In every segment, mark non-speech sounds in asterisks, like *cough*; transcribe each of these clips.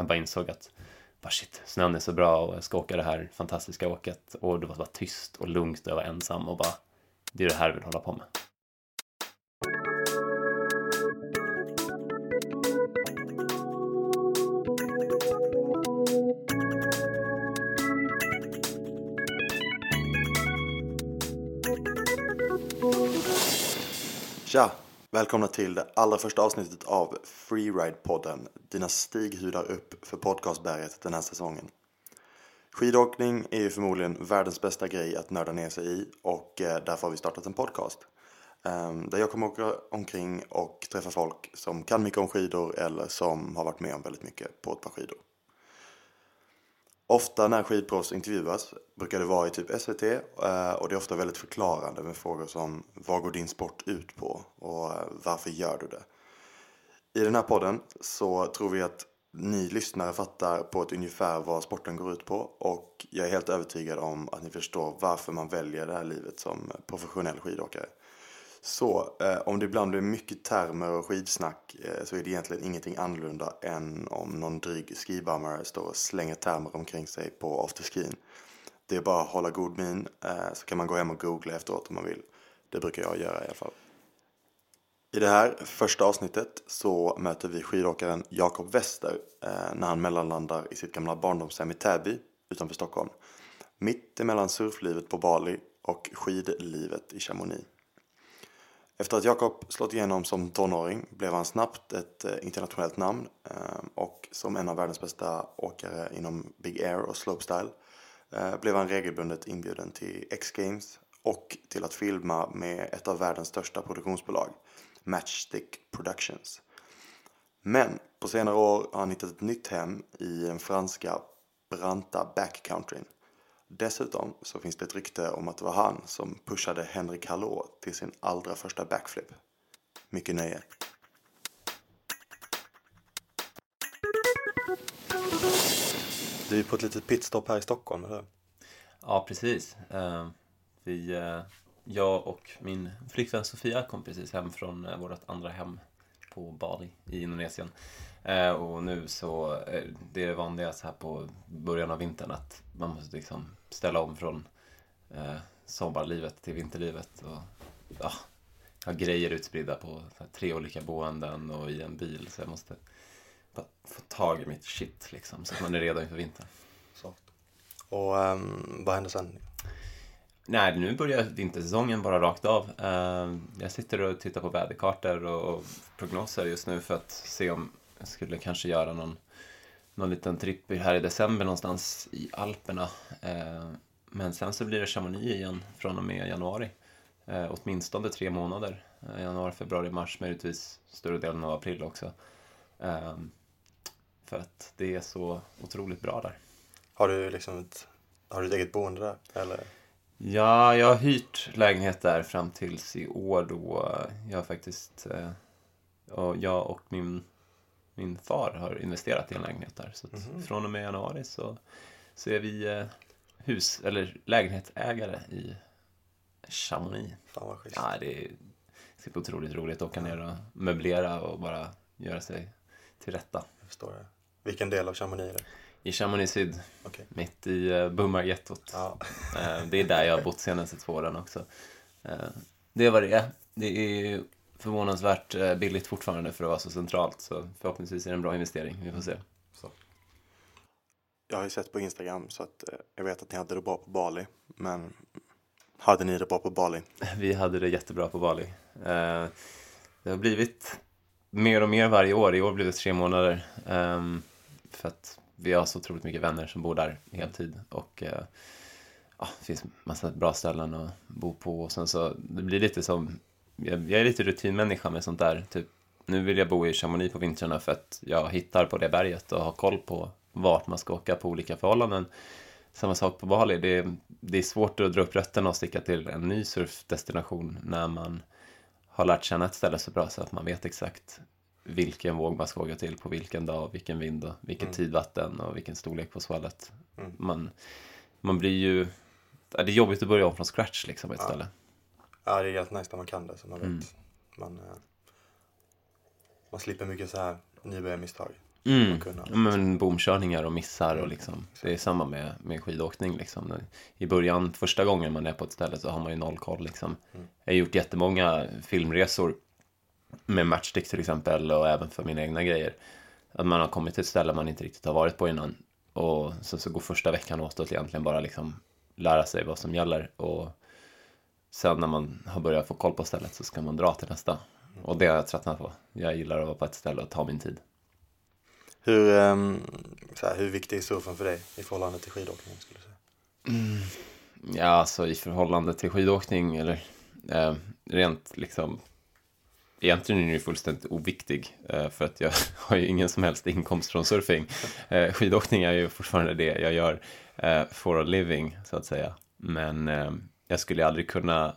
Han bara insåg att bara shit, snön är så bra och jag ska åka det här fantastiska åket och det var bara tyst och lugnt och jag var ensam och bara det är det här jag vill hålla på med. Tja! Välkomna till det allra första avsnittet av Freeride-podden. Dina stighudar upp för podcastberget den här säsongen. Skidåkning är ju förmodligen världens bästa grej att nörda ner sig i och eh, därför har vi startat en podcast. Ehm, där jag kommer åka omkring och träffa folk som kan mycket om skidor eller som har varit med om väldigt mycket på ett par skidor. Ofta när skidproffs intervjuas brukar det vara i typ SVT eh, och det är ofta väldigt förklarande med frågor som vad går din sport ut på och eh, varför gör du det? I den här podden så tror vi att ni lyssnare fattar på ett ungefär vad sporten går ut på och jag är helt övertygad om att ni förstår varför man väljer det här livet som professionell skidåkare. Så eh, om det ibland blir mycket termer och skivsnack eh, så är det egentligen ingenting annorlunda än om någon dryg skibummare står och slänger termer omkring sig på afterskin. Det är bara att hålla god min eh, så kan man gå hem och googla efteråt om man vill. Det brukar jag göra i alla fall. I det här första avsnittet så möter vi skidåkaren Jakob Wester eh, när han mellanlandar i sitt gamla barndomshem i Täby utanför Stockholm. Mitt emellan surflivet på Bali och skidlivet i Chamonix. Efter att Jakob slått igenom som tonåring blev han snabbt ett eh, internationellt namn eh, och som en av världens bästa åkare inom Big Air och slopestyle eh, blev han regelbundet inbjuden till X-Games och till att filma med ett av världens största produktionsbolag, Matchstick Productions. Men på senare år har han hittat ett nytt hem i den franska branta backcountryn. Dessutom så finns det ett rykte om att det var han som pushade Henrik Hallå till sin allra första backflip. Mycket nöje. Du är på ett litet pitstop här i Stockholm, eller Ja, precis. Eh, Vi, eh, jag och min flickvän Sofia kom precis hem från eh, vårt andra hem på Bali i Indonesien. Eh, Och nu så, eh, det är det vanliga så här på början av vintern att man måste liksom ställa om från eh, sommarlivet till vinterlivet och ja, ha grejer utspridda på tre olika boenden och i en bil så jag måste bara få tag i mitt shit liksom så att man är redo inför vintern. Så. Och ehm, vad händer sen? Nej, nu börjar vintersäsongen bara rakt av. Eh, Jag sitter och tittar på väderkartor och prognoser just nu för att se om jag skulle kanske göra någon, någon liten tripp här i december någonstans i Alperna. Eh, Men sen så blir det Chamonix igen från och med januari. Eh, Åtminstone tre månader. Eh, Januari, februari, mars, möjligtvis större delen av april också. För att det är så otroligt bra där. Har du liksom ett, har du ett eget boende där? Eller? Ja, jag har hyrt lägenhet där fram tills i år då jag faktiskt och jag och min, min far har investerat i en lägenhet där. Så att från och med januari så, så är vi eh, hus eller lägenhetsägare i Chamonix. Fan vad schysst. Ja, det är, det otroligt roligt att åka ner och möblera och bara göra sig till rätta. Jag förstår det. Vilken del av Chamonix är det? I Chamonix Syd, Okej. mitt i uh, Bummargettot. Ja. Eh, det är där jag har bott senaste två åren också. Eh, det är vad det är. Det är förvånansvärt eh, billigt fortfarande för att vara så centralt. Så förhoppningsvis är det en bra investering. Vi får se. Jag har ju sett på Instagram så att eh, jag vet att ni hade det bra på Bali. Men hade ni det bra på Bali? *laughs* Vi hade det jättebra på Bali. Eh, det har blivit mer och mer varje år. I år blev det tre månader. ehm, för att vi har så otroligt mycket vänner som bor där heltid. Och ja, det finns massa bra ställen att bo på. Och sen så, det blir lite som, jag, jag är lite rutinmänniska med sånt där. Typ, nu vill jag bo i Chamonix på vintrarna för att jag hittar på det berget och har koll på vart man ska åka på olika förhållanden. Samma sak på Bali. Det är, det är svårt att dra upp rötterna och sticka till en ny surfdestination när man har lärt känna ett ställe så bra så att man vet exakt vilken våg man ska åka till på vilken dag, vilken vind och vilken tidvatten och vilken storlek på svallet. Man, man blir ju... ja, Det är jobbigt att börja om från scratch liksom ett ställe. Ja, det är helt nice när man kan det så man vet. Mm. Man, eh, man slipper mycket så här nybörjarmisstag. Mm. Men bomkörningar och missar och liksom, det är samma med, med skidåkning. Liksom. I början, första gången man är på ett ställe så har man ju noll koll. Liksom. Jag har gjort jättemånga filmresor med Matchstick till exempel och även för mina egna grejer. Att man har kommit till ett ställe man inte riktigt har varit på innan och sen så går första veckan åt att egentligen bara liksom lära sig vad som gäller och sen när man har börjat få koll på stället så ska man dra till nästa. Och det har jag tröttnat på. Jag gillar att vara på ett ställe och ta min tid. Hur, ehm, så här, hur viktig är surfen för dig i förhållande till skidåkningen? Skulle du säga? Ja, alltså i förhållande till skidåkning eller eh, rent liksom Egentligen är den ju fullständigt oviktig eh, för att jag *laughs* har ju ingen som helst inkomst från surfing. *laughs* Eh, skidåkning är ju fortfarande det jag gör eh, for a living så att säga. Men eh, jag skulle aldrig kunna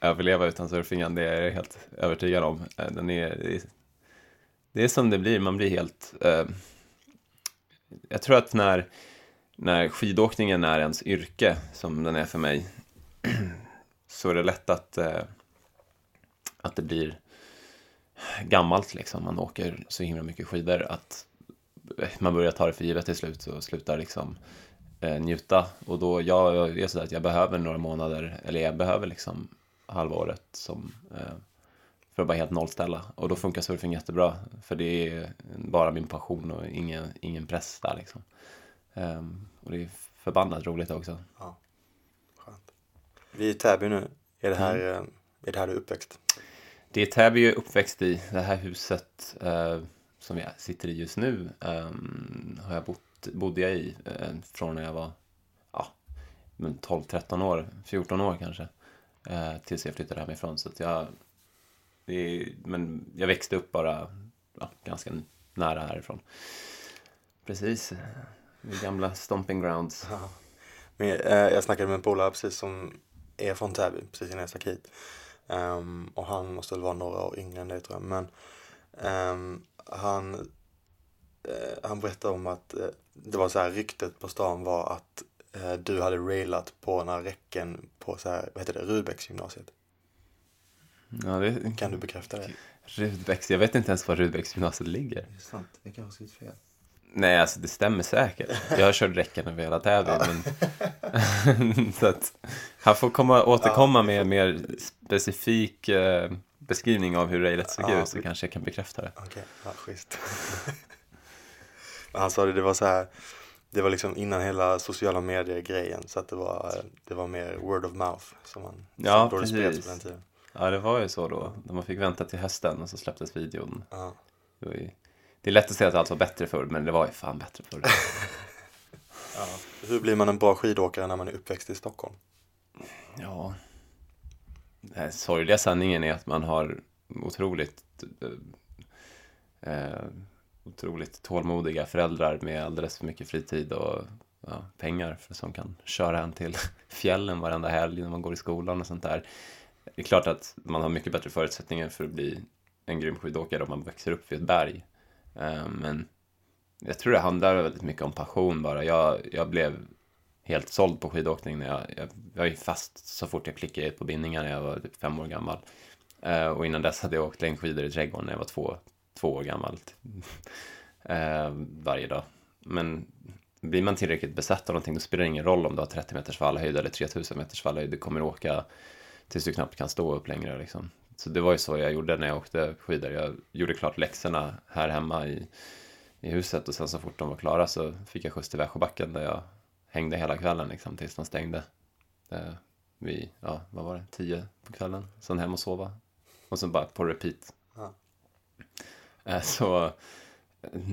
överleva utan surfingen, det är jag helt övertygad om. Eh, den är, det, är, som det blir, man blir helt... Eh, jag tror att när, när skidåkningen är ens yrke, som den är för mig, *clears throat* så är det lätt att, eh, att det blir gammalt liksom. Man åker så himla mycket skidor att man börjar ta det för givet till slut och slutar liksom njuta. Och då, jag, jag är sådär att jag behöver några månader, eller jag behöver liksom halva året som, eh, för att bara helt nollställa. Och då funkar surfing jättebra, för det är bara min passion och ingen, ingen press där liksom. Ehm, och det är förbannat roligt också. Skönt. Vi är i Täby nu. Är det här, Mm. eh, är det här du är uppväxt? Det är Täby jag är uppväxt i. Det här huset eh, som jag sitter i just nu eh, har jag bott, bodde jag i eh, från när jag var ja, 12-13 år, 14 år kanske. Eh, tills jag flyttade hemifrån. Så att jag, det är, men jag växte upp bara ja, ganska nära härifrån. Precis. Det gamla stomping grounds. Men, eh, jag snackade med en polare precis som är från Täby, precis innan jag stack hit. Um, och han måste väl vara några år yngre än dig tror jag. Men um, han, eh, han berättade om att eh, det var så här ryktet på stan var att eh, du hade railat på några räcken på så här, vad heter det, Rudbecksgymnasiet. Ja, det, Kan du bekräfta det? Rudbecks, jag vet inte ens var Rudbecksgymnasiet ligger. Det är sant, det kanske har skrivit fel. Nej, alltså det stämmer säkert. Jag har kört räcken över hela Täby. Men... *laughs* så att han får komma, återkomma med en mer specifik eh, beskrivning av hur railet såg Ja. ut så kanske jag kan bekräfta det. Okej, ja, schysst. *laughs* Han sa det, det var så här, det var liksom innan hela sociala medier-grejen så att det var, det var mer word of mouth som man, Ja, som precis. på den tiden. Ja, det var ju så då. När man fick vänta till hösten och så släpptes videon. Ja. Det, ju... det är lätt att säga att allt var bättre förr, men det var ju fan bättre förr. *laughs* Hur blir man en bra skidåkare när man är uppväxt i Stockholm? Ja. Den sorgliga sanningen är att man har otroligt eh, eh, otroligt tålmodiga föräldrar med alldeles för mycket fritid och ja, pengar för, som kan köra en till *laughs* fjällen varenda helg när man går i skolan och sånt där. Det är klart att man har mycket bättre förutsättningar för att bli en grym skidåkare om man växer upp vid ett berg. Eh, men jag tror det handlar väldigt mycket om passion bara. Jag, jag blev helt såld på skidåkning när jag, jag, jag var fast så fort jag klickade på bindningar när jag var typ fem år gammal. Eh, och innan dess hade jag åkt längdskidor i trädgården när jag var två, två år gammalt eh, varje dag. Men blir man tillräckligt besatt av någonting då spelar det ingen roll om du har 30 meters fallhöjd eller 3000 meters fallhöjd. Du kommer åka tills du knappt kan stå upp längre. Liksom. Så det var ju så jag gjorde när jag åkte skidor. Jag gjorde klart läxorna här hemma i, i huset och sen så fort de var klara så fick jag skjuts till Västsjöbacken där jag hängde hela kvällen liksom, tills de stängde. Eh, vid, ja, vad var det, tio på kvällen. Sen hem och sova. Och sen bara på repeat. Eh, så,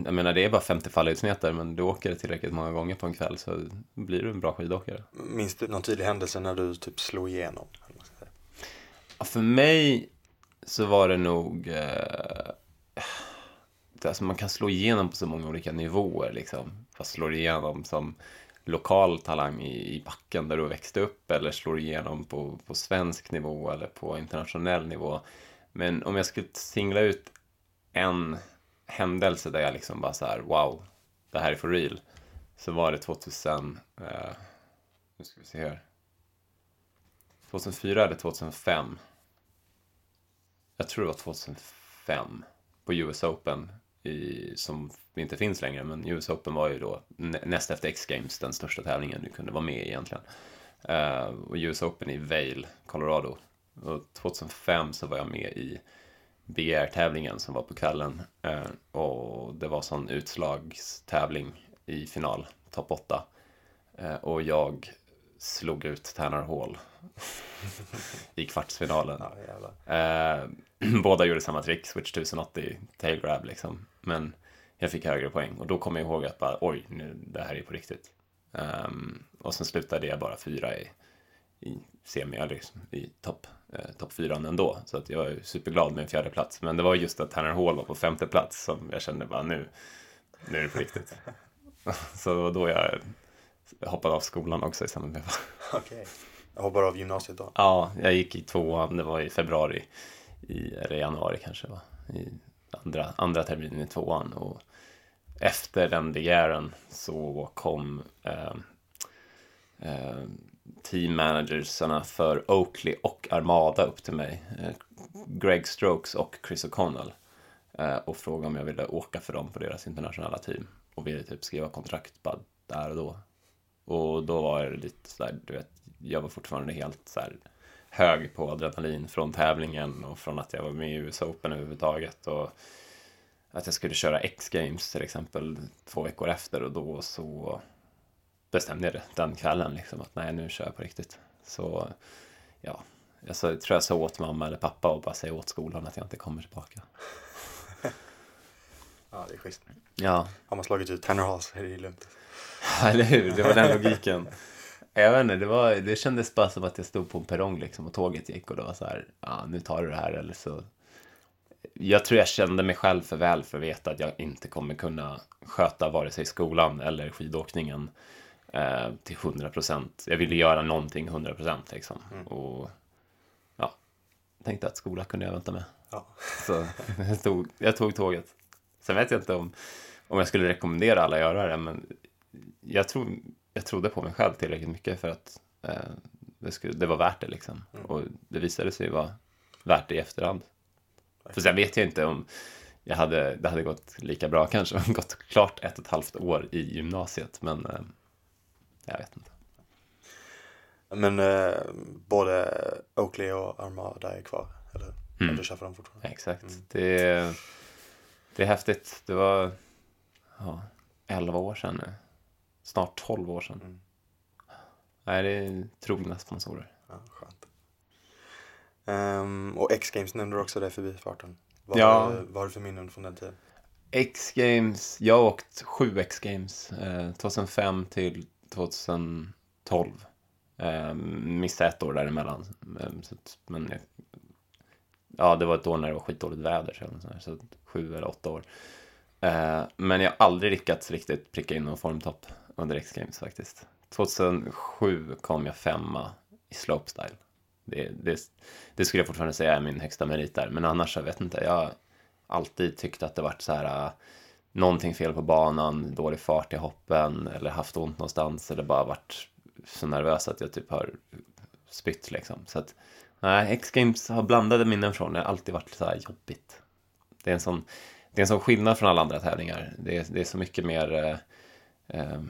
jag menar det är bara 50 fallhöjdsmeter men du åker tillräckligt många gånger på en kväll så blir du en bra skidåkare. Minns du någon tydlig händelse när du typ slog igenom? Ja, för mig så var det nog... Eh, alltså man kan slå igenom på så många olika nivåer. Liksom. Fast slår igenom som lokal talang i, i backen där du växte upp eller slår igenom på, på svensk nivå eller på internationell nivå. Men om jag skulle singla ut en händelse där jag liksom bara så här, wow, det här är for real. Så var det 2000, eh, nu ska vi se här. 2004 eller 2005. Jag tror det var 2005 på US Open i, som inte finns längre, men US Open var ju då nä- näst efter X-Games den största tävlingen du kunde vara med i egentligen. Eh, och US Open i Vail, Colorado. Och 2005 så var jag med i Big Air-tävlingen som var på kvällen. Eh, och det var sån utslagstävling i final, topp 8. Eh, och jag slog ut Tanner Hall *laughs* i kvartsfinalen. Ja. Eh, *clears throat* båda gjorde samma trick, switch 1080, tail grab liksom. Men jag fick högre poäng och då kom jag ihåg att bara, oj, nu, det här är på riktigt. Ehm, och sen slutade jag bara fyra i, i semi, liksom, i topp eh, top fyran ändå. Så att jag är superglad med en fjärde plats. Men det var just att Tanner Hall var på femte plats som jag kände bara nu, nu är det på riktigt. *laughs* Så det var då jag hoppade av skolan också i samband med *laughs* Okej. Jag hoppar av gymnasiet då. Ja, jag gick i tvåan, det var i februari, i, eller januari kanske va, i andra, andra terminen i tvåan. Och efter den begäran så kom eh, eh, team managersarna för Oakley och Armada upp till mig, eh, Greg Strokes och Chris O'Connell, eh, och frågade om jag ville åka för dem på deras internationella team. Och ville typ skriva kontrakt bara där och då. Och då var det lite sådär, du vet, jag var fortfarande helt såhär hög på adrenalin från tävlingen och från att jag var med i US Open överhuvudtaget. Och att jag skulle köra X-Games till exempel två veckor efter och då så bestämde jag det den kvällen liksom att nej nu kör jag på riktigt. Så ja, jag så, tror jag sa åt mamma eller pappa och bara säga åt skolan att jag inte kommer tillbaka. *laughs* Ja, det är schysst. Ja, Har man slagit ut Tanner Hall så är det ju lugnt. *laughs* eller hur? Det var den *laughs* logiken. Jag vet inte, det, var, det kändes bara som att jag stod på en perrong liksom och tåget gick och det var så här, ja nu tar du det här eller så. Jag tror jag kände mig själv för väl för att veta att jag inte kommer kunna sköta vare sig skolan eller skidåkningen eh, till 100 procent. Jag ville göra någonting 100 procent liksom. Och ja, tänkte att skolan kunde jag vänta med. Ja. Så *laughs* jag tog, jag tog tåget. Sen vet jag inte om, om jag skulle rekommendera alla att göra det, men jag, tror, jag trodde på mig själv tillräckligt mycket för att eh, det, skulle, det var värt det. Liksom. Och det visade sig vara värt det i efterhand. För sen vet jag inte om jag hade, det hade gått lika bra kanske, *laughs* om gått klart ett och ett halvt år i gymnasiet, men eh, jag vet inte. Men eh, både Oakley och Armada är kvar, eller? Mm. Du kör för dem fortfarande? Exakt. Det, är- det är häftigt. Det var ja, 11 år sedan nu. Snart 12 år sedan. Mm. Nej, det är trogna sponsorer. Ja, skönt. Ehm, och X-Games nämnde du också där förbi farten. Vad, Ja. vad har du för minnen från den tiden? X-games, jag har åkt sju X-games. Eh, 2005 till 2012. Eh, missade ett år däremellan. Eh, så men jag, ja, det var ett år när det var skitdåligt väder. Så, så, här, så sju eller åtta år. Eh, men jag har aldrig lyckats riktigt pricka in någon formtopp under X-games faktiskt. 2007 kom jag femma i slopestyle. Det, det, det skulle jag fortfarande säga är min högsta merit där. Men annars, jag vet inte, jag har alltid tyckt att det varit så här någonting fel på banan, dålig fart i hoppen eller haft ont någonstans eller bara varit så nervös att jag typ har spytt liksom. Så att nej, X-Games har blandade minnen från det, har alltid varit så här jobbigt. Det är en sån, det är en sån skillnad från alla andra tävlingar. Det är, det är så mycket mer eh, eh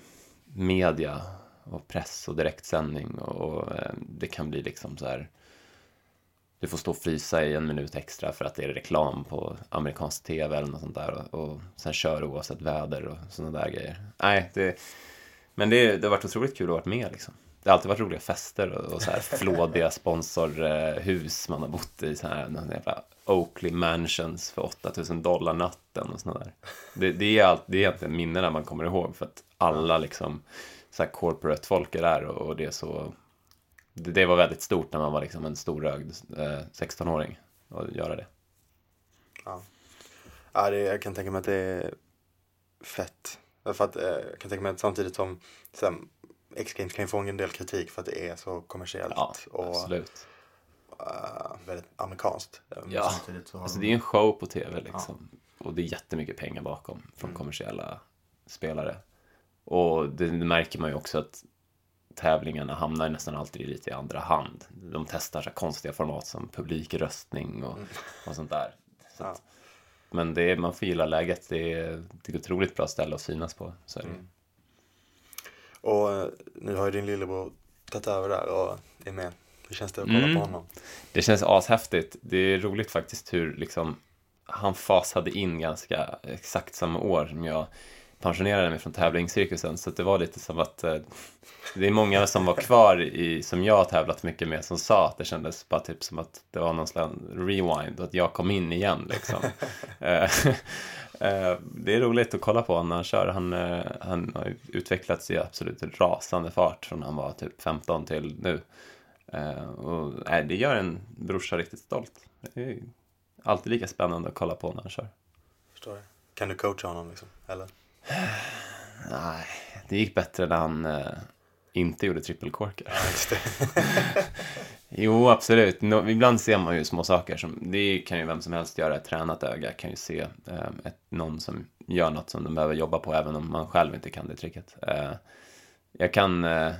media och press och direktsändning och, och eh, det kan bli liksom så här du får stå och frysa i en minut extra för att det är reklam på amerikansk tv eller något sånt där och, och sen kör oavsett väder och sådana där grejer. Nej, det, men det, det har varit otroligt kul att vara med liksom. Det har alltid varit roliga fester och, och så här *laughs* flådiga sponsorhus man har bott i, så här någon jävla Oakley Mansions för 8000 dollar natten och sådana där. Det, det, är allt, det är egentligen minnena man kommer ihåg för att alla liksom så här corporate folk är där och, och det är så det, det, var väldigt stort när man var liksom en storögd eh, 16-åring att göra det. Ja, ja det, jag kan tänka mig att det är fett. För att, eh, jag kan tänka mig att samtidigt som X-Games kan ju få en del kritik för att det är så kommersiellt ja, och absolut. Uh, väldigt amerikanskt. Ja, alltså det är en show på tv liksom. Ja. Och det är jättemycket pengar bakom från mm. kommersiella spelare. Och det märker man ju också att tävlingarna hamnar nästan alltid lite i andra hand. De testar så konstiga format som publikröstning och, mm. och sånt där. Så ja. att, men det är, man får gilla läget. Det är, det är ett otroligt bra ställe att synas på. Så mm. Och eh, nu har ju din lillebror tagit över där och är med. Hur känns det att kolla mm. på honom? Det känns ashäftigt. Det är roligt faktiskt hur liksom han fasade in ganska exakt samma år som jag pensionerade mig från tävlingscirkusen. Så det var lite som att eh, det är många som var kvar i, som jag har tävlat mycket med, som sa att det kändes bara typ som att det var någon slags rewind och att jag kom in igen liksom. *laughs* Eh, eh, det är roligt att kolla på när han kör. Han, eh, han har utvecklats i absolut rasande fart från han var typ 15 till nu. Och, nej, det gör en brorsa riktigt stolt. Det är alltid lika spännande att kolla på när han kör. Förstår det. Kan du coacha honom liksom? Eller? *sighs* Nej, det gick bättre när han eh, inte gjorde trippelkorkar. Ja, *laughs* jo, absolut. No, ibland ser man ju små saker som, det kan ju vem som helst göra. Ett tränat öga kan ju se eh, ett, någon som gör något som de behöver jobba på, även om man själv inte kan det tricket. Eh, jag kan, eh,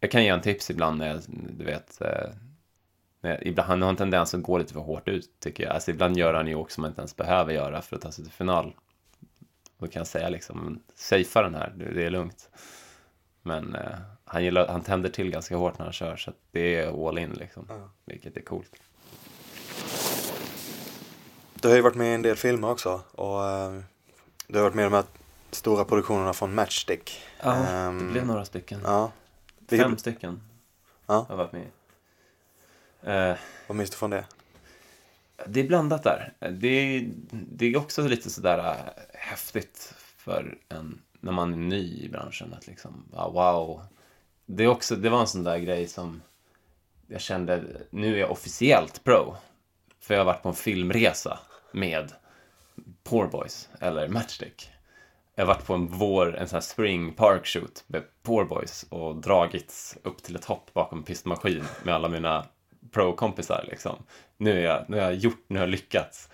jag kan ge en tips ibland när jag, du vet, eh, ibland, han har en tendens att gå lite för hårt ut, tycker jag. Alltså, ibland gör han ju också som man inte ens behöver göra för att ta sig till final. Då kan jag säga liksom, safea den här, det är lugnt. Men eh, han, gillar, han tänder till ganska hårt när han kör, så det är all in liksom. Ja. Vilket är coolt. Du har ju varit med i en del filmer också och uh, du har varit med i de här stora produktionerna från Matchstick. Ja, um, det blev några stycken. Ja. Fem stycken ja. har jag varit med i. Uh, Vad minns du från det? Det är blandat där. Det, det är också lite sådär äh, häftigt för en, när man är ny i branschen. Att liksom, wow. Det, är också, det var en sån där grej som jag kände, nu är jag officiellt pro. För jag har varit på en filmresa med Poor Boys, eller Matchstick. Jag har varit på en vår, en sån här spring park shoot med Poor Boys och dragits upp till ett hopp bakom en pistmaskin med alla mina pro-kompisar liksom. Nu, är jag, nu har jag gjort, nu har jag lyckats.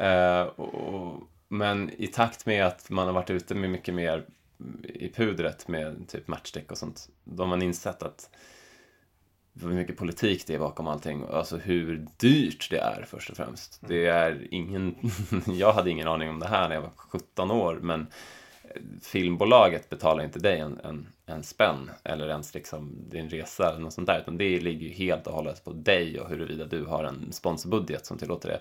Uh, och, men i takt med att man har varit ute med mycket mer i pudret med typ matchdeck och sånt, då har man insett att hur mycket politik det är bakom allting. Alltså hur dyrt det är först och främst. Det är ingen, *laughs* jag hade ingen aning om det här när jag var 17 år, men filmbolaget betalar inte dig en, en, en spänn eller ens liksom din resa eller något sånt där, utan det ligger ju helt och hållet på dig och huruvida du har en sponsorbudget som tillåter det.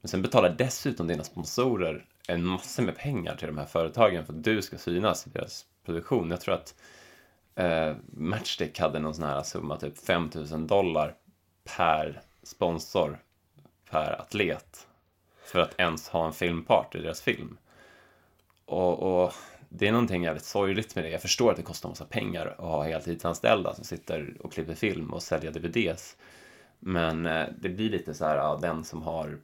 Men sen betalar dessutom dina sponsorer en massa med pengar till de här företagen för att du ska synas i deras produktion. Jag tror att eh, Matchstick hade någon sån här summa, typ 5000 dollar per sponsor per atlet för att ens ha en filmpart i deras film. Och, och, det är någonting jävligt sorgligt med det. Jag förstår att det kostar massa pengar att ha heltidsanställda som sitter och klipper film och säljer DVDs. Men eh, det blir lite så här, ja, den som har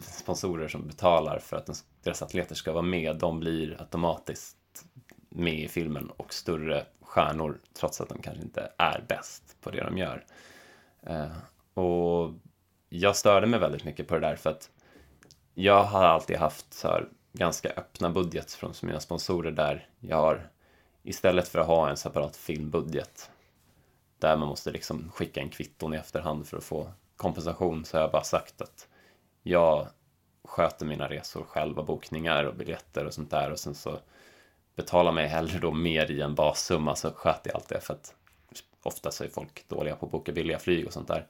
sponsorer som betalar för att deras atleter ska vara med, de blir automatiskt med i filmen och större stjärnor trots att de kanske inte är bäst på det de gör. Eh, och jag störde mig väldigt mycket på det där för att jag har alltid haft så här ganska öppna budget från mina sponsorer där jag har istället för att ha en separat filmbudget där man måste liksom skicka en kvitton i efterhand för att få kompensation så har jag bara sagt att jag sköter mina resor själva, bokningar och biljetter och sånt där och sen så betalar mig hellre då mer i en bassumma så sköter jag allt det för att ofta så är folk dåliga på att boka billiga flyg och sånt där.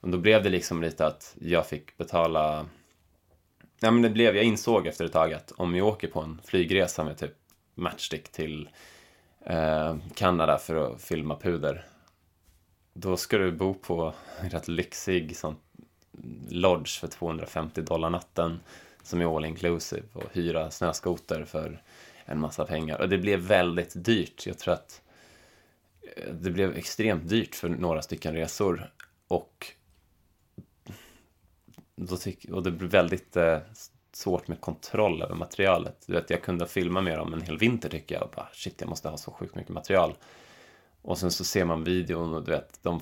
Och då blev det liksom lite att jag fick betala Ja men det blev, jag insåg efter ett tag att om jag åker på en flygresa med typ Matchstick till eh, Kanada för att filma puder då ska du bo på en rätt lyxig sån lodge för 250 dollar natten som är all inclusive och hyra snöskoter för en massa pengar. Och det blev väldigt dyrt. Jag tror att eh, det blev extremt dyrt för några stycken resor och, då tyck, och det blev väldigt eh, svårt med kontroll över materialet. Du vet, jag kunde filma med dem en hel vinter tycker jag och bara shit, jag måste ha så sjukt mycket material. Och sen så ser man videon och du vet, de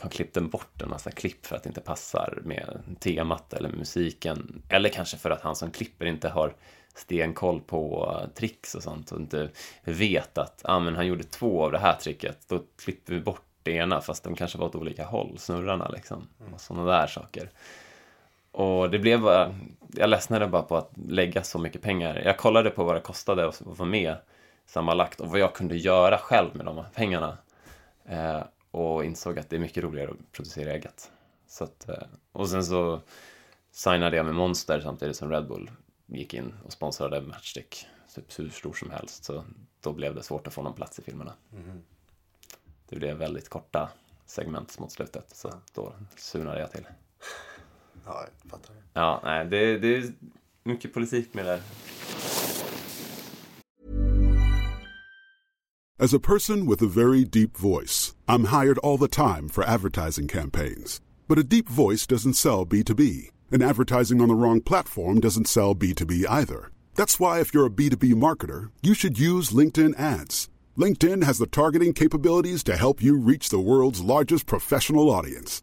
har klippt en bort en massa klipp för att det inte passar med temat eller musiken. Eller kanske för att han som klipper inte har stenkoll på tricks och sånt och inte vet att ah, men han gjorde två av det här tricket. Då klipper vi bort det ena fast de kanske var åt olika håll, snurrarna liksom. Mm. Och sådana där saker. Och det blev bara, jag ledsnade bara på att lägga så mycket pengar. Jag kollade på vad det kostade att vara med sammanlagt och vad jag kunde göra själv med de pengarna. Eh, och insåg att det är mycket roligare att producera eget. Så att, eh, och sen så signade jag med Monster samtidigt som Red Bull gick in och sponsrade Matchstick, typ hur stor som helst. Så då blev det svårt att få någon plats i filmerna. Mm. Det blev väldigt korta segment mot slutet, så då surnade jag till. Ja, jag fattar. Ja, nej, det, det är mycket politik med det As a person with a very deep voice, I'm hired all the time for advertising campaigns. But a deep voice doesn't sell B2B, and advertising on the wrong platform doesn't sell B2B either. That's why, if you're a B2B marketer, you should use LinkedIn ads. LinkedIn has the targeting capabilities to help you reach the world's largest professional audience.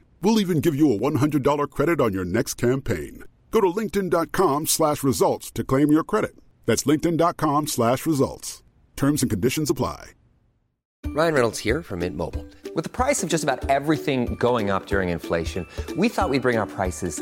We'll even give you a $100 credit on your next campaign. Go to linkedin.com slash results to claim your credit. That's linkedin.com slash results. Terms and conditions apply. Ryan Reynolds here from Mint Mobile. With the price of just about everything going up during inflation, we thought we'd bring our prices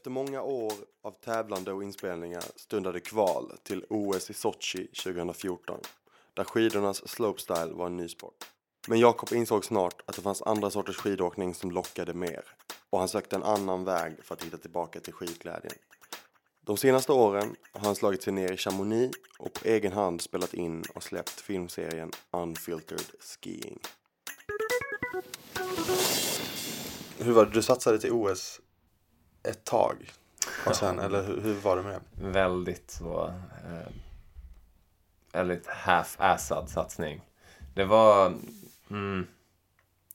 Efter många år av tävlande och inspelningar stundade kval till OS i Sochi 2014, där skidornas slopestyle var en ny sport. Men Jakob insåg snart att det fanns andra sorters skidåkning som lockade mer och han sökte en annan väg för att hitta tillbaka till skidglädjen. De senaste åren har han slagit sig ner i Chamonix och på egen hand spelat in och släppt filmserien Unfiltered Skiing. Hur var det? Du satsade till OS ett tag? Och sen, eller hur, hur var det med det? Väldigt så, eh, väldigt half-assad satsning. Det var, mm,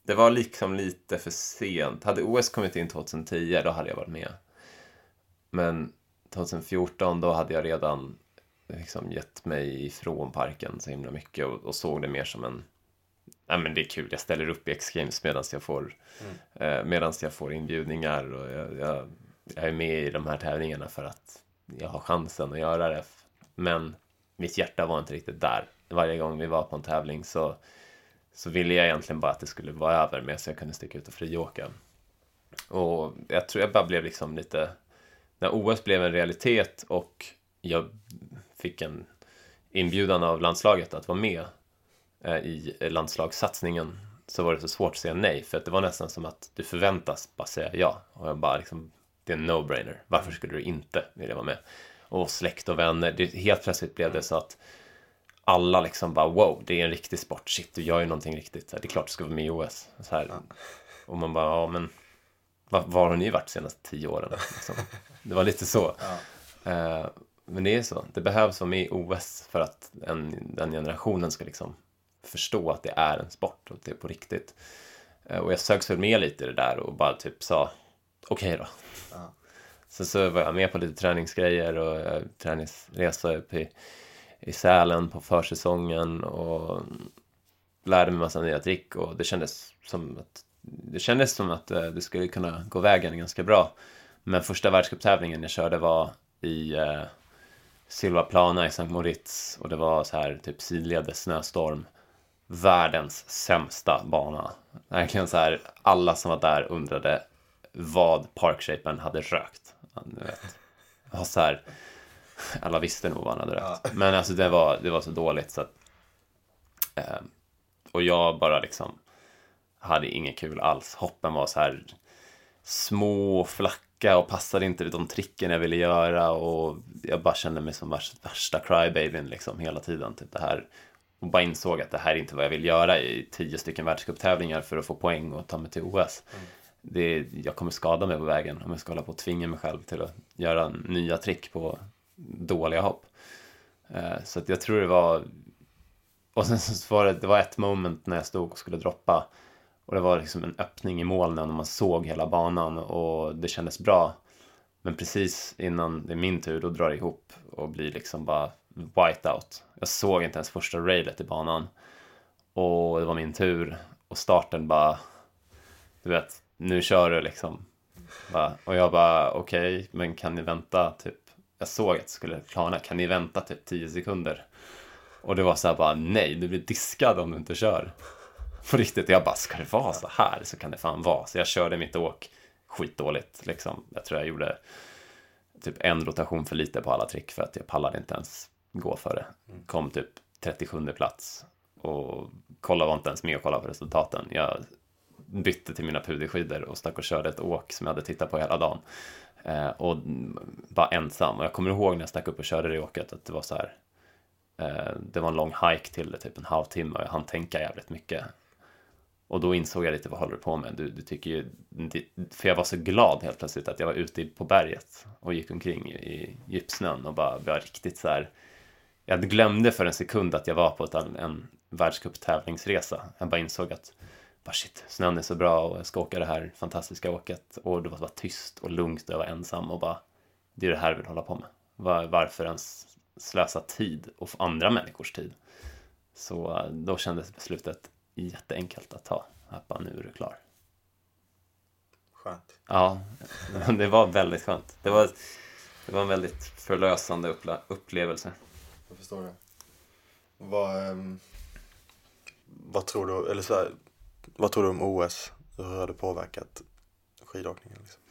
det var liksom lite för sent. Hade OS kommit in 2010, då hade jag varit med. Men 2014, då hade jag redan liksom gett mig ifrån parken så himla mycket och, och såg det mer som en nej men det är kul, jag ställer upp i X-Games medan jag, får, mm. eh, jag får inbjudningar och jag, jag, jag, är med i de här tävlingarna för att jag har chansen att göra det. Men mitt hjärta var inte riktigt där. Varje gång vi var på en tävling så, så ville jag egentligen bara att det skulle vara över med så jag kunde sticka ut och friåka. Och jag tror jag bara blev liksom lite, när OS blev en realitet och jag fick en inbjudan av landslaget att vara med i landslagssatsningen så var det så svårt att säga nej för att det var nästan som att du förväntas bara säga ja och jag bara liksom det är en no-brainer. Varför skulle du inte vilja vara med? Och släkt och vänner. Det, helt plötsligt blev det så att alla liksom bara wow, det är en riktig sport. Shit, du gör ju någonting riktigt. Det är klart du ska vara med i OS. Så här. Och man bara, ja men var, var har ni varit de senaste tio åren? Liksom. Det var lite så. Ja. Uh, men det är så. Det behövs vara med i OS för att en, den generationen ska liksom förstå att det är en sport och att det är på riktigt. Uh, och jag sögs väl med lite i det där och bara typ sa okej okay då. Ja. Sen så var jag med på lite träningsgrejer och uh, träningsresa upp i, i Sälen på försäsongen och lärde mig massa nya trick och det kändes som att det kändes som att det skulle kunna gå vägen ganska bra. Men första världscuptävlingen jag körde var i eh, Silvaplana i Sankt Moritz och det var så här typ sidledes snöstorm. Världens sämsta bana. Verkligen så här, alla som var där undrade vad parkshapen hade rökt. Var så här, alla visste nog vad han hade rökt. Men alltså det var, det var så dåligt så att, eh, och jag bara liksom hade inget kul alls. Hoppen var så här små, flacka och passade inte de tricken jag ville göra och jag bara kände mig som värsta crybabyn liksom hela tiden. Typ det här och bara insåg att det här är inte vad jag vill göra i tio stycken världscuptävlingar för att få poäng och ta mig till OS. Mm. Det, jag kommer skada mig på vägen om jag ska hålla på och tvinga mig själv till att göra nya trick på dåliga hopp. Eh, så att jag tror det var... Och sen så var det, det var ett moment när jag stod och skulle droppa och det var liksom en öppning i molnen och man såg hela banan och det kändes bra. Men precis innan det är min tur, då drar det ihop och blir liksom bara whiteout. Jag såg inte ens första railet i banan. Och det var min tur och starten bara, du vet, nu kör du liksom. Och jag bara, okej, okay, men kan ni vänta typ, jag såg att det skulle klarna, kan ni vänta typ 10 sekunder? Och det var så här bara, nej, du blir diskad om du inte kör. På riktigt, jag bara, ska det vara så här så kan det fan vara. Så jag körde mitt åk skitdåligt liksom. Jag tror jag gjorde typ en rotation för lite på alla trick för att jag pallade inte ens gå för det. Kom typ 37 plats och kollade var inte ens med och kollade på resultaten. Jag bytte till mina puderskidor och stack och körde ett åk som jag hade tittat på hela dagen. Eh, och bara ensam. Och jag kommer ihåg när jag stack upp och körde det åket att det var så här. Eh, det var en lång hike till det, typ en halvtimme och jag hann tänka jävligt mycket. Och då insåg jag lite, vad håller du på med? Du, du tycker ju, för jag var så glad helt plötsligt att jag var ute på berget och gick omkring i djupsnön och bara var riktigt så här. Jag glömde för en sekund att jag var på ett, en världscuptävlingsresa. Jag bara insåg att bara shit, snön är så bra och jag ska åka det här fantastiska åket. Och det var bara tyst och lugnt och jag var ensam och bara, det är det här jag vill hålla på med. Var, varför ens slösa tid och andra människors tid? Så då kändes beslutet jätteenkelt att ta. Att bara, nu är du klar. Skönt. Ja, *laughs* det var väldigt skönt. Det var, det var en väldigt förlösande upple upplevelse. Jag förstår det. Vad, um, vad tror du, eller så här, vad tror du om OS? Hur har det påverkat skidåkningen? Liksom?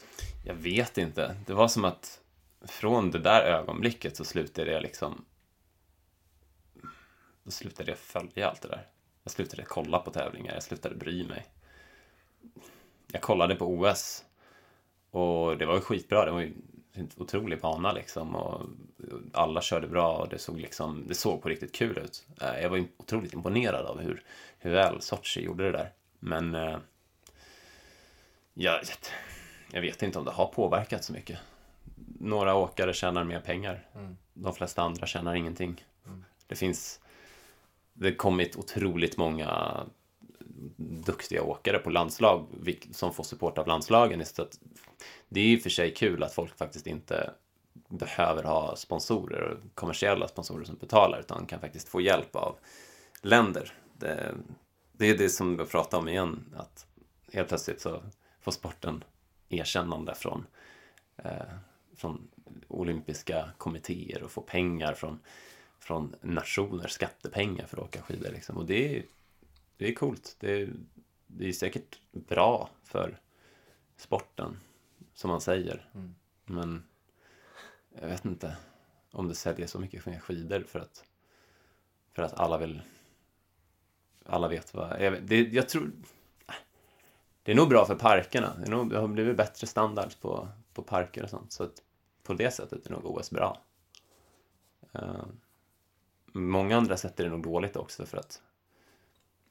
Jag vet inte. Det var som att från det där ögonblicket så slutade jag liksom då slutade jag följa allt det där. Jag slutade kolla på tävlingar, jag slutade bry mig. Jag kollade på OS och det var ju skitbra. Det var ju en otrolig bana liksom och alla körde bra och det såg liksom, det såg på riktigt kul ut. Eh, jag var otroligt imponerad av hur, hur väl Sochi gjorde det där. Men eh, jag, jag vet inte om det har påverkat så mycket. Några åkare tjänar mer pengar. Mm. De flesta andra tjänar ingenting. Mm. Det finns det har kommit otroligt många duktiga åkare på landslag som får support av landslagen. Att det är ju för sig kul att folk faktiskt inte behöver ha sponsorer och kommersiella sponsorer som betalar utan kan faktiskt få hjälp av länder. Det, det är det som vi pratar om igen, att helt plötsligt så får sporten erkännande från, eh, från olympiska kommittéer och får pengar från, från nationer, skattepengar för att åka skidor. Liksom. Och det är, det är coolt. Det är, det är säkert bra för sporten, som man säger. Mm. Men jag vet inte om det säljer så mycket skidor för att, för att alla vill alla vet vad... Jag, det, jag tror... Det är nog bra för parkerna. Det, är nog, det har blivit bättre standard på, på parker och sånt. Så att på det sättet är nog OS bra. Uh, många andra sätt är det nog dåligt också för att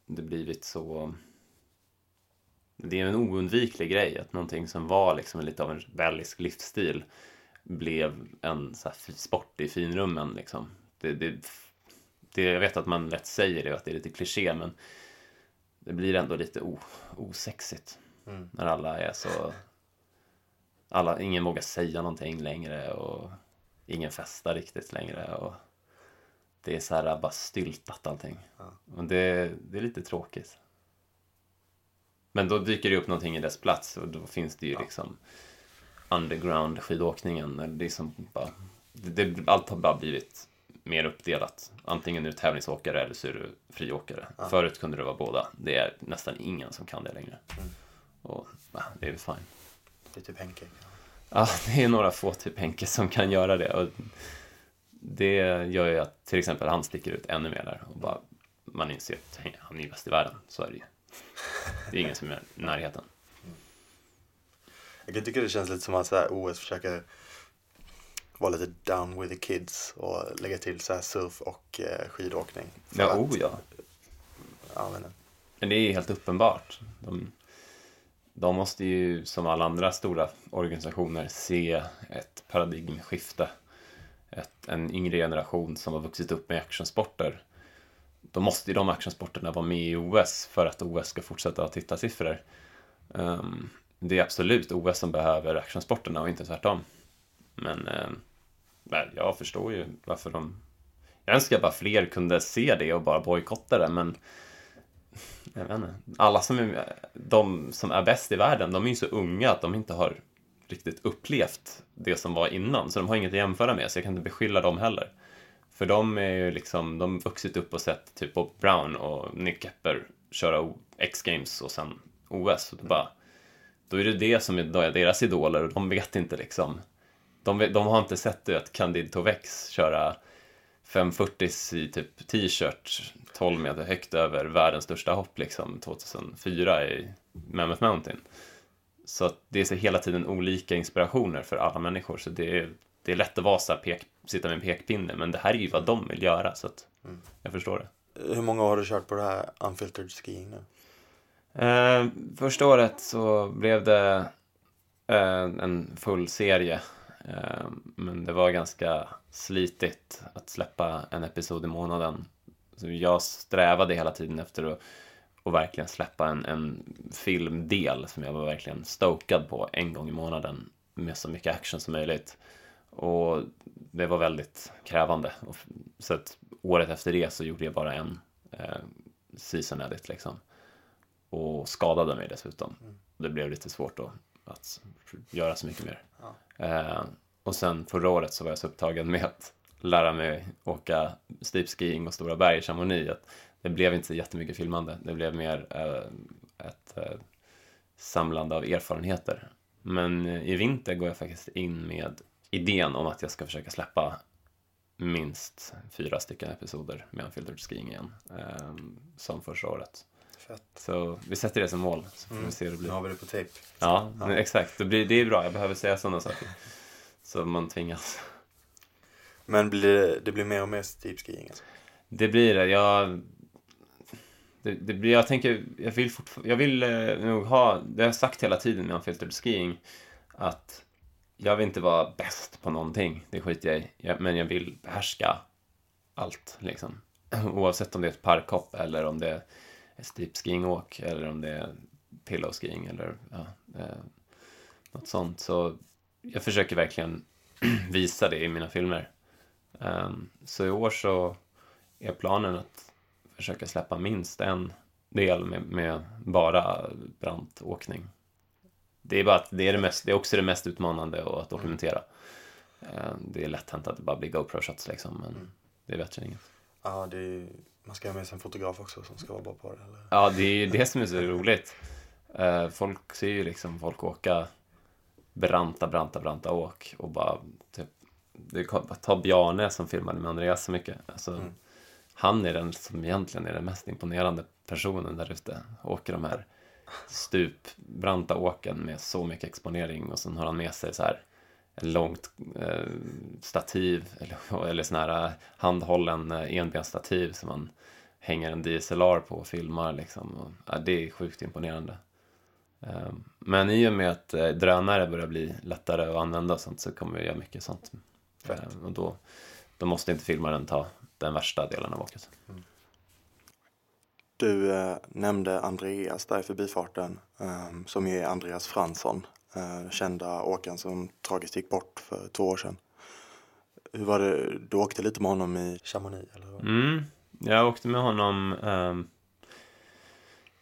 det blivit så... Det är en oundviklig grej att någonting som var liksom lite av en rebellisk livsstil blev en så här sport i finrummen. Liksom. Det, det, det, jag vet att man lätt säger det, att det är lite kliché, men det blir ändå lite o, osexigt mm. när alla är så... Alla, ingen vågar säga någonting längre och ingen festar riktigt längre. Och det är så här bara styltat allting. Ja. Och det, det är lite tråkigt. Men då dyker det upp någonting i dess plats och då finns det ju ja. liksom underground skidåkningen. Det är som bara, det, det, allt har bara blivit mer uppdelat. Antingen är du tävlingsåkare eller så är du friåkare. Ja. Förut kunde det vara båda. Det är nästan ingen som kan det längre. Mm. Och det är väl fine. Det är typ Henke. Ja, det är några få typ Henke som kan göra det. Och det gör ju att till exempel han sticker ut ännu mer där. Och bara, man inser att han är bäst i världen. Så är det ju. Det är ingen som är i närheten. Jag kan tycka det känns lite som att så här, OS försöker vara lite down with the kids och lägga till så surf och eh, skidåkning. Ja, att, oh ja. ja men, men det är helt uppenbart. De, de måste ju som alla andra stora organisationer se ett paradigmskifte. Ett, en yngre generation som har vuxit upp med actionsporter. Då måste ju de actionsporterna vara med i OS för att OS ska fortsätta ha tittarsiffror. Um, ehm, det är absolut OS som behöver actionsporterna och inte tvärtom. Men eh, jag förstår ju varför de... Jag önskar bara fler kunde se det och bara bojkotta det, men *laughs* jag vet inte. Alla som är, de som är bäst i världen, de är ju så unga att de inte har riktigt upplevt det som var innan, så de har inget att jämföra med, så jag kan inte beskylla dem heller. För de är ju liksom, de har vuxit upp och sett typ Bob Brown och Nick Kepper köra X-games och sen OS. Och då, bara, då är det det som är deras idoler och de vet inte liksom de, de har inte sett att Candide Tovex köra 540s i typ t-shirt 12 meter högt över världens största hopp liksom 2004 i Mammoth Mountain. Så att det är så hela tiden olika inspirationer för alla människor så det är, det är lätt att vara så pek, sitta med en pekpinne men det här är ju vad de vill göra så att mm. jag förstår det. Hur många år har du kört på det här unfiltered skiing nu? Eh, första året så blev det eh, en full serie Eh, men det var ganska slitigt att släppa en episod i månaden. Så jag strävade hela tiden efter att, att verkligen släppa en, en filmdel som jag var verkligen stokad på en gång i månaden med så mycket action som möjligt. Och det var väldigt krävande. Så att året efter det så gjorde jag bara en eh, season edit liksom. Och skadade mig dessutom. Mm. Det blev lite svårt då att göra så mycket mer. Ja. Eh, och sen förra året så var jag så upptagen med att lära mig åka steepskiing och stora berg i Chamonix att det blev inte jättemycket filmande. Det blev mer eh, ett eh, samlande av erfarenheter. Men eh, i vinter går jag faktiskt in med idén om att jag ska försöka släppa minst fyra stycken episoder med Unfiltered Skiing igen, eh, som första året. Fett. Så vi sätter det som mål, så får mm. vi se hur det blir. Nu har vi det på tejp. Ja, ja. exakt. Det, blir, det är bra. Jag behöver säga sådana saker. Så man tvingas. Men blir det, blir mer och mer steepskiing? Alltså. Det blir det. Jag, det, det blir, jag tänker, jag vill, jag vill eh, nog ha, det har jag sagt hela tiden med unfiltered skiing, att jag vill inte vara bäst på någonting, det skiter jag i, men jag vill behärska allt liksom. *laughs* Oavsett om det är ett parkhopp eller om det steep skiing-åk eller om det är pillow skiing eller ja, eh, något sånt. Så jag försöker verkligen *clears throat* visa det i mina filmer. Um, så i år så är planen att försöka släppa minst en del med, med bara brantåkning. Det är, bara att det, är det, mest, det är också det mest utmanande att dokumentera. Uh, det är lätt hänt att det bara blir GoPro-shots liksom, men mm. det är bättre än inget. Ja, det är, man ska ha med sig en fotograf också som ska vara bra på det. Eller? Ja, det är det som är så roligt. Uh, folk ser ju liksom folk åka branta, branta, branta åk och bara typ ta Bjarne som filmade med Andreas så mycket. Alltså, mm. Han är den som egentligen är den mest imponerande personen där ute. Åker de här stupbranta åken med så mycket exponering och sen har han med sig så här ett långt eh, stativ eller, *laughs* eller sån här handhållen eh, enbensstativ som man hänger en DSLR på och filmar liksom. Och, ja, det är sjukt imponerande. Eh, men i och med att eh, drönare börjar bli lättare att använda och sånt så kommer vi göra mycket sånt. Fett. Eh, och då, då måste inte filmaren ta den värsta delen av åket. Mm. Du eh, nämnde Andreas där i förbifarten, eh, som är Andreas Fransson, eh, kända åkaren som tragiskt gick bort för två år sedan. Hur var det, du åkte lite med honom i Chamonix? Eller? Mm, jag åkte med honom eh,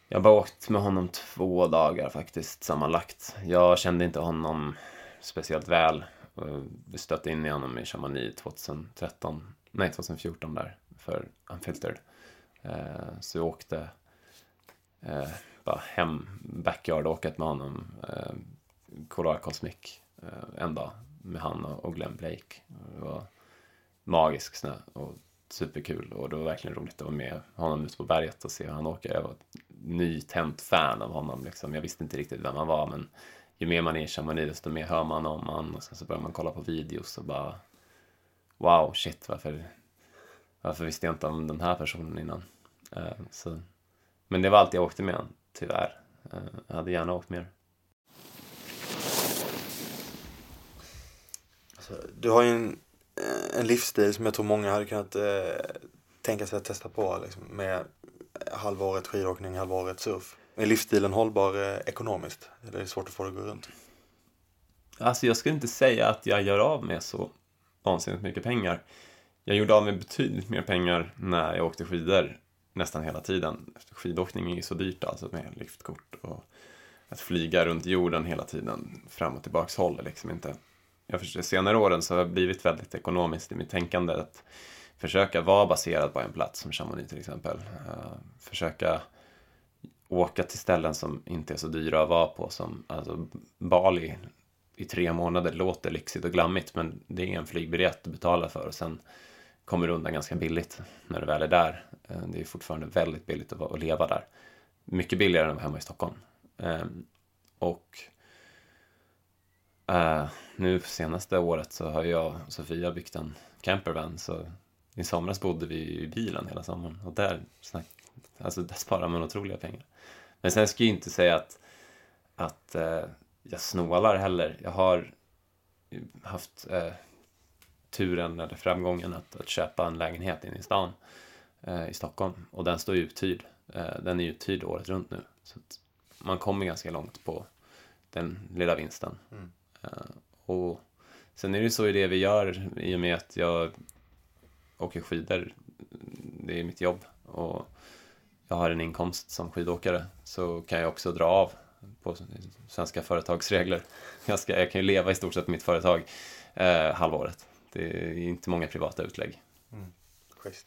jag har bara åkt med honom två dagar faktiskt sammanlagt. Jag kände inte honom speciellt väl vi stötte in i honom i Chamonix 2013, nej 2014 där för Unfiltered. Eh, så jag åkte eh, bara hem, backyard-åket med honom, eh, Colorado Cosmic eh, en dag med han och Glenn Blake. Det var magisk snö och superkul och det var verkligen roligt att vara med honom ute på berget och se hur han åker. Jag var ett nytänt fan av honom liksom. Jag visste inte riktigt vem han var men ju mer man är i Chamonix desto mer hör man om honom och sen så börjar man kolla på videos och bara wow, shit, varför, varför visste jag inte om den här personen innan? Uh, så, men det var allt jag åkte med tyvärr. Uh, jag hade gärna åkt mer. Alltså, du har ju en, eh, en livsstil som jag tror många hade kunnat eh, tänka sig att testa på liksom, med halvåret skidåkning, halvåret surf. Är livsstilen hållbar eh, ekonomiskt? Eller är det svårt att få det att gå runt? Alltså jag skulle inte säga att jag gör av med så vansinnigt mycket pengar. Jag gjorde av med betydligt mer pengar när jag åkte skidor nästan hela tiden. Skidåkning är ju så dyrt alltså med liftkort och att flyga runt jorden hela tiden fram och tillbaks håller liksom inte. Jag förstår, senare åren så har jag blivit väldigt ekonomiskt i mitt tänkande att försöka vara baserad på en plats som Chamonix till exempel. Eh, försöka åka till ställen som inte är så dyra att vara på som alltså Bali i tre månader låter lyxigt och glammigt men det är en flygbiljett du betalar för och sen kommer undan ganska billigt när du väl är där. Eh, det är fortfarande väldigt billigt att leva där. Mycket billigare än att vara hemma i Stockholm. Ehm, och eh, nu senaste året så har jag och Sofia byggt en campervan så i somras bodde vi i bilen hela sommaren och där, alltså där sparar man otroliga pengar. Men sen ska jag inte säga att, att eh, jag snålar heller. Jag har haft turen eller framgången att, att köpa en lägenhet inne i stan eh, i Stockholm och den står uthyrd. Eh, den är uthyrd året runt nu. Så man kommer ganska långt på den lilla vinsten. Mm. Eh, och sen är det så i det vi gör i och med att jag åker skidor. Det är mitt jobb och jag har en inkomst som skidåkare så kan jag också dra av på svenska företagsregler. Jag, ska, jag kan ju leva i stort sett mitt företag eh, halvåret. Det är inte många privata utlägg. Mm. Schysst.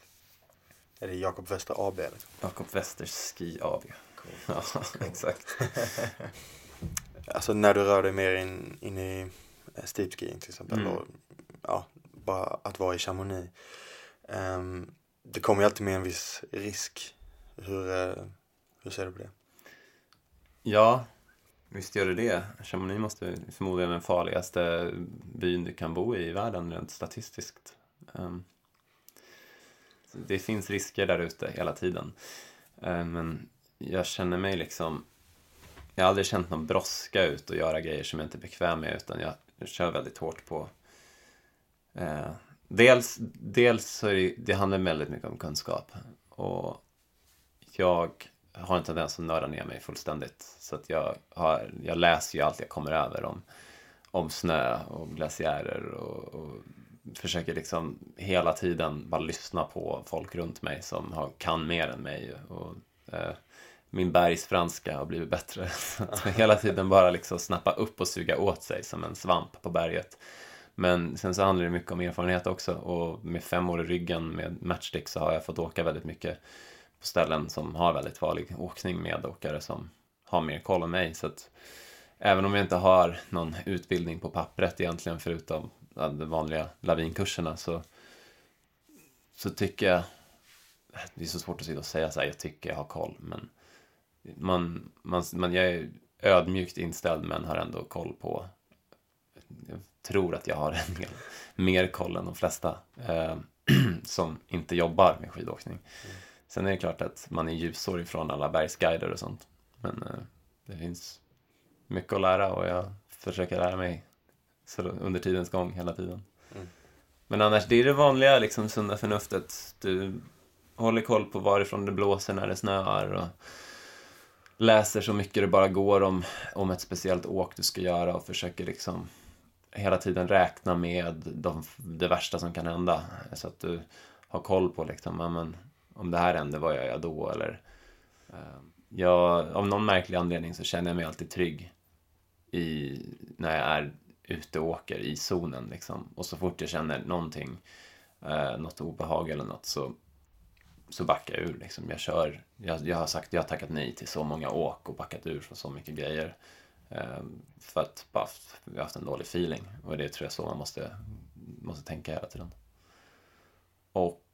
Är det Jakob Wester AB? Jakob Wester Ski AB. Cool. Ja, *laughs* exakt. *laughs* alltså när du rör dig mer in, in i eh, steep skiing till exempel. Mm. Och, ja, bara att vara i Chamonix. Um, det kommer ju alltid med en viss risk hur, eh, hur ser du på det? Ja, visst gör det det. Chamonix måste förmodligen den farligaste byn du kan bo i i världen rent statistiskt. Ehm, det finns risker där ute hela tiden. Ehm, men jag känner mig liksom... Jag har aldrig känt någon brådska ut och göra grejer som jag inte är bekväm med utan jag, kör väldigt hårt på... Ehm, dels, dels så är det, det handlar väldigt mycket om kunskap. Och jag har en tendens att nörda ner mig fullständigt. Så att jag, har, jag läser ju allt jag kommer över om, om snö och glaciärer och, och försöker liksom hela tiden bara lyssna på folk runt mig som har, kan mer än mig. Och, eh, min bergsfranska har blivit bättre. *laughs* Så att hela tiden bara liksom snappa upp och suga åt sig som en svamp på berget. Men sen så handlar det mycket om erfarenhet också och med fem år i ryggen med matchstick så har jag fått åka väldigt mycket på ställen som har väldigt farlig åkning med åkare som har mer koll än mig. Så att även om jag inte har någon utbildning på pappret egentligen förutom de vanliga lavinkurserna så, så tycker jag, det är så svårt att sitta och säga så här, jag tycker jag har koll, men man, man, man, jag är ödmjukt inställd men har ändå koll på, jag tror att jag har *laughs* en del mer koll än de flesta eh, *clears throat* som inte jobbar med skidåkning. Mm. Sen är det klart att man är ljusår ifrån alla bergsguider och sånt. Men eh, det finns mycket att lära och jag försöker lära mig så under tidens gång hela tiden. Mm. Men annars, det är det vanliga liksom sunda förnuftet. Du håller koll på varifrån det blåser när det snöar och läser så mycket det bara går om, om ett speciellt åk du ska göra och försöker liksom hela tiden räkna med de, det värsta som kan hända. Så att du har koll på liksom, ja, men, om det här händer, vad gör jag då? Eller, eh, jag, av någon märklig anledning så känner jag mig alltid trygg i, när jag är ute och åker i zonen. Liksom. Och så fort jag känner någonting, eh, något obehag eller något så, så backar jag ur. Liksom. Jag, kör, jag, jag har sagt, jag har tackat nej till så många åk och backat ur från så mycket grejer. Eh, för att bara, jag har haft en dålig feeling. Och det tror jag så man måste, måste tänka hela tiden. Och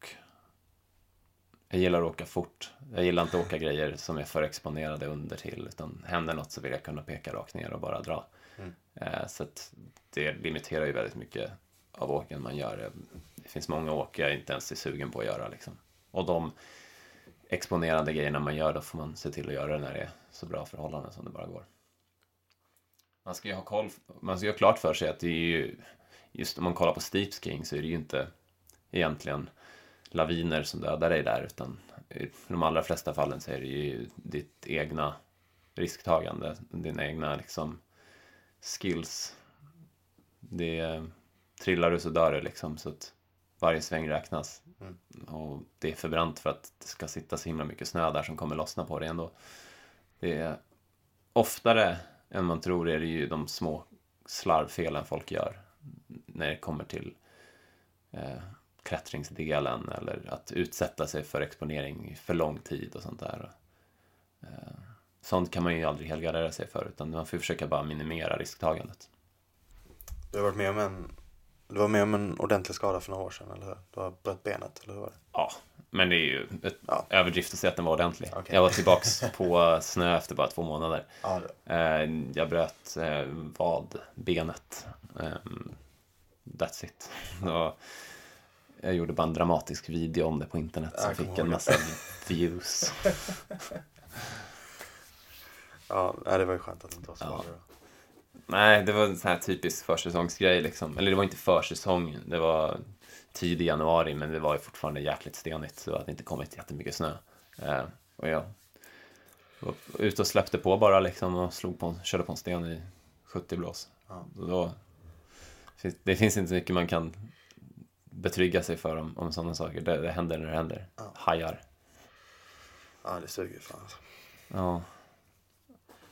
jag gillar att åka fort. Jag gillar inte att åka grejer som är för exponerade under till. Utan händer något så vill jag kunna peka rakt ner och bara dra. Mm. Eh, så det limiterar ju väldigt mycket av åken man gör. Det finns många åk jag inte ens är sugen på att göra. Liksom. Och de exponerande grejerna man gör, då får man se till att göra det när det är så bra förhållanden som det bara går. Man ska ju ha koll, man ska ju ha klart för sig att det är ju, just om man kollar på steep skiing så är det ju inte egentligen laviner som dödar dig där utan i de allra flesta fallen så är det ju ditt egna risktagande, dina egna liksom skills. Det trillar du så dör det liksom så att varje sväng räknas. Mm. Och det är förbrant för att det ska sitta så himla mycket snö där som kommer lossna på dig ändå. Det är oftare än man tror är det ju de små slarvfelen folk gör när det kommer till eh, klättringsdelen eller att utsätta sig för exponering för lång tid och sånt där. Eh, sånt kan man ju aldrig helgardera sig för utan man får försöka bara minimera risktagandet. Du har varit med om en, du var med om en ordentlig skada för några år sedan, eller hur? Du har bröt benet, eller hur var det? Ja, men det är ju ett ja. överdrift att säga att den var ordentlig. Okay. Jag var tillbaks *laughs* på snö efter bara två månader. Ja, eh, jag bröt eh, vadbenet. Ehm, that's it. *laughs* Jag gjorde bara en dramatisk video om det på internet som fick en massa views. *laughs* ja, det var ju skönt att det inte var så ja. Nej, det var en sån här typisk försäsongsgrej liksom. Eller det var inte försäsong, det var tidig januari men det var ju fortfarande jäkligt stenigt så det hade inte kommit jättemycket snö. Eh, och jag var ute och släppte på bara liksom och slog på, körde på en sten i 70 blås. Ja. Då, det finns inte så mycket man kan betrygga sig för om, om sådana saker. Det, det händer när det händer. Ja. Hajar. Ja, det suger fan alltså. Ja.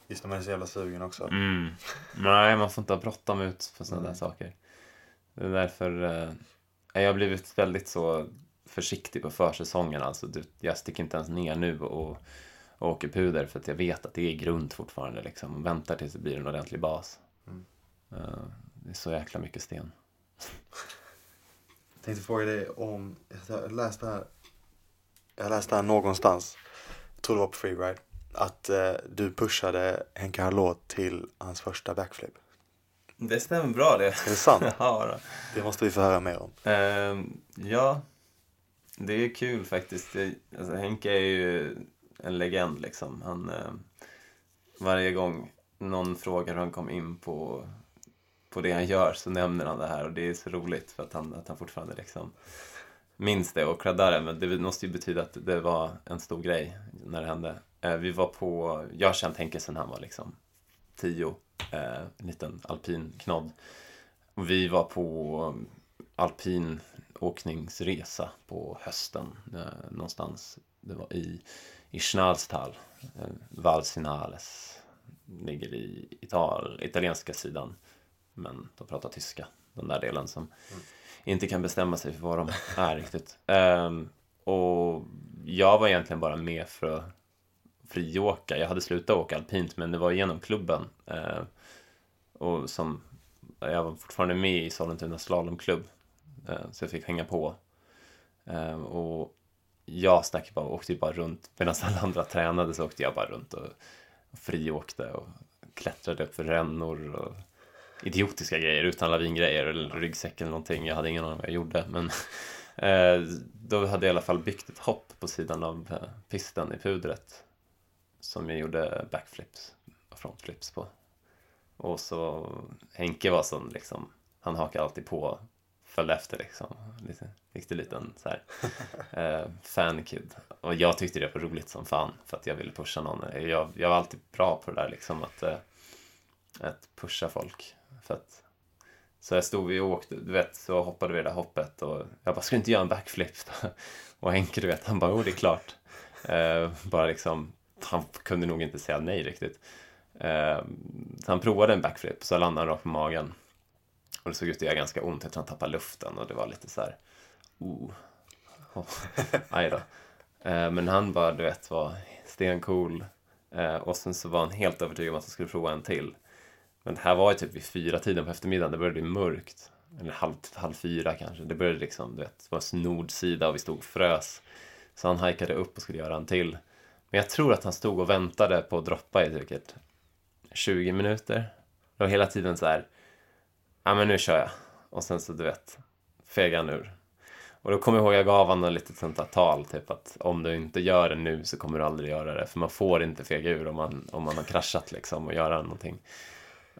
Just när man är så jävla sugen också. Mm. Nej, man får inte ha bråttom ut för sådana mm. där saker. Det är därför eh, jag har blivit väldigt så försiktig på försäsongen. Alltså, jag sticker inte ens ner nu och, och åker puder för att jag vet att det är grund fortfarande. Liksom. Väntar tills det blir en ordentlig bas. Mm. Uh, det är så jäkla mycket sten. *laughs* Tänkte fråga dig om, jag läste här, jag läste här någonstans, jag tror det var på Freeride, att eh, du pushade Henke Harlå till hans första backflip. Det stämmer bra det. Är det sant? *laughs* ja, då. Det måste vi få höra mer om. Uh, ja, det är kul faktiskt. Det, alltså, Henke är ju en legend liksom. Han, uh, varje gång någon frågar hur han kom in på på det han gör så nämner han det här och det är så roligt för att han, att han fortfarande liksom minns det och creddar det. Men det måste ju betyda att det var en stor grej när det hände. Eh, vi var på, jag har känt Henke sedan han var liksom tio, eh, en liten alpin knodd. Och vi var på alpin åkningsresa på hösten eh, någonstans. Det var i, i Schnalstal, Valsinales. Ligger i Ital, italienska sidan. Men de pratar tyska, den där delen som mm. inte kan bestämma sig för vad de är riktigt. Um, *laughs* och jag var egentligen bara med för att friåka. Jag hade slutat åka alpint men det var genom klubben. Uh, och som, jag var fortfarande med i Sollentuna slalomklubb. Uh, så jag fick hänga på. Uh, och jag stack bara, åkte bara runt. Medan alla andra tränade så åkte jag bara runt och, och friåkte och klättrade upp för rännor och idiotiska grejer utan lavingrejer eller ryggsäck eller någonting. Jag hade ingen aning vad jag gjorde. Men *laughs* eh, då hade jag i alla fall byggt ett hopp på sidan av eh, pisten i pudret. Som jag gjorde backflips och frontflips på. Och så Henke var sån liksom, han hakade alltid på, följde efter liksom. Lite, riktigt liten så här, *laughs* eh, fankid. Och jag tyckte det var roligt som fan för att jag ville pusha någon. Jag, jag var alltid bra på det där liksom att, eh, att pusha folk. För att, så jag stod vi och åkte, du vet, så hoppade vi det där hoppet och jag bara, ska du inte göra en backflip? *laughs* och Henke, du vet, han bara, oh det är klart. *laughs* Eh, bara liksom, han kunde nog inte säga nej riktigt. Eh, så han provade en backflip, så landade han rakt på magen. Och det såg ut att göra ganska ont, jag tror han tappade luften och det var lite så här, oh, oh. *laughs* aj då. Eh, men han bara, du vet, var stencool. Eh, och sen så var han helt övertygad om att han skulle prova en till. Men det här var ju typ vid fyra tiden på eftermiddagen, det började bli mörkt. Eller halv, halv fyra kanske. Det började liksom, du vet, det var nordsida och vi stod och frös. Så han hajkade upp och skulle göra en till. Men jag tror att han stod och väntade på att droppa i typ säkert 20 minuter. Det var hela tiden så här, ja men nu kör jag. Och sen så, du vet, fegade han ur. Och då kommer jag ihåg, jag gav honom ett litet sånt där tal, typ att om du inte gör det nu så kommer du aldrig göra det. För man får inte fega ur om man, om man har kraschat liksom och göra någonting.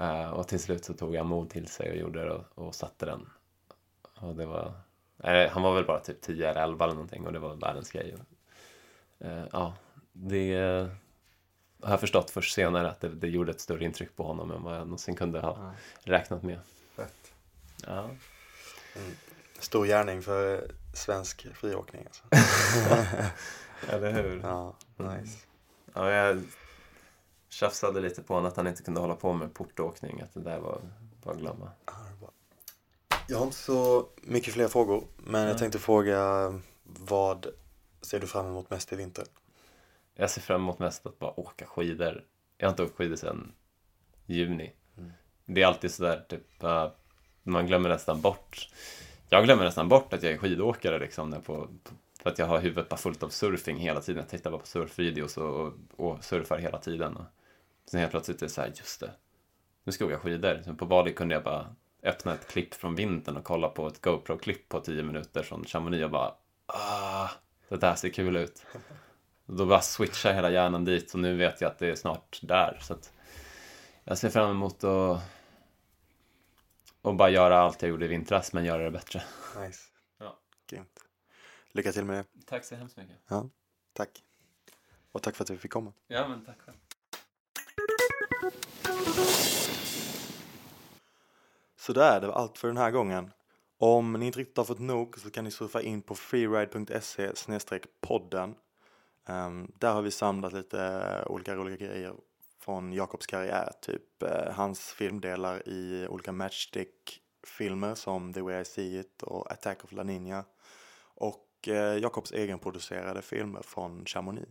Uh, och till slut så tog jag mod till sig och gjorde det och, och satte den. Och det var, äh, han var väl bara typ 10 eller 11 eller någonting och det var världens grej. Uh, ja, det uh, har jag förstått först senare att det, det, gjorde ett större intryck på honom än vad jag någonsin kunde ha ja. räknat med. Fett. Ja. Mm. Stor gärning för svensk friåkning alltså. *laughs* Eller hur? Ja, nice. Ja, jag tjafsade lite på honom att han inte kunde hålla på med portåkning. Att det där var bara att glömma. Jag har inte så mycket fler frågor. Men jag tänkte fråga vad ser du fram emot mest i vinter? Jag ser fram emot mest att bara åka skidor. Jag har inte åkt skidor sedan juni. Mm. Det är alltid sådär typ, uh, man glömmer nästan bort. Jag glömmer nästan bort att jag är skidåkare liksom. När på, för att jag har huvudet bara fullt av surfing hela tiden. Jag tittar bara på surfvideos och, och, och surfar hela tiden. Och Sen helt plötsligt är det så här, just det, nu ska jag åka skidor. Sen på Bali kunde jag bara öppna ett klipp från vintern och kolla på ett GoPro-klipp på tio minuter från Chamonix och bara, ah, det där ser kul ut. Och då bara switchar hela hjärnan dit och nu vet jag att det är snart där. Så att jag ser fram emot att och bara göra allt jag gjorde i vintras, men göra det bättre. Nice. Ja. Grymt. Lycka till med det. Tack så hemskt mycket. Ja, tack. Och tack för att vi fick komma. Ja, men tack själv. Sådär, det var allt för den här gången. Om ni inte riktigt har fått nog så kan ni surfa in på freeride.se podden. Um, där har vi samlat lite olika roliga grejer från Jakobs karriär, typ uh, hans filmdelar i olika Matchstick-filmer som The Way I See It och Attack of La Nina och uh, Jakobs egenproducerade filmer från Chamonix.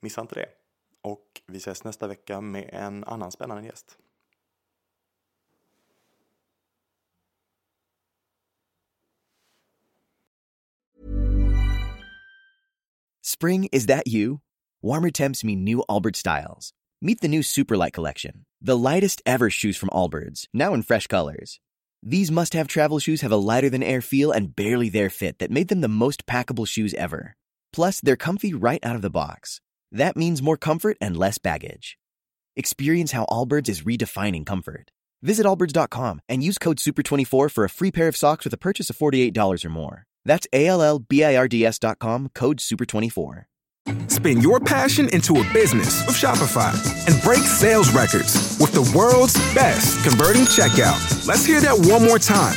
Missa inte det. Och vi ses nästa vecka med en annan spännande gäst. Spring, is that you? Warmer temps mean new Albert styles. Meet the new Superlight collection, the lightest ever shoes from Allbirds, now in fresh colors. These must have travel shoes have a lighter than air feel and barely there fit that made them the most packable shoes ever. Plus, they're comfy right out of the box. That means more comfort and less baggage. Experience how Allbirds is redefining comfort. Visit allbirds.com and use code SUPER24 for a free pair of socks with a purchase of $48 or more. That's A L L B I R D S.com, code SUPER24. Spin your passion into a business with Shopify and break sales records with the world's best converting checkout. Let's hear that one more time.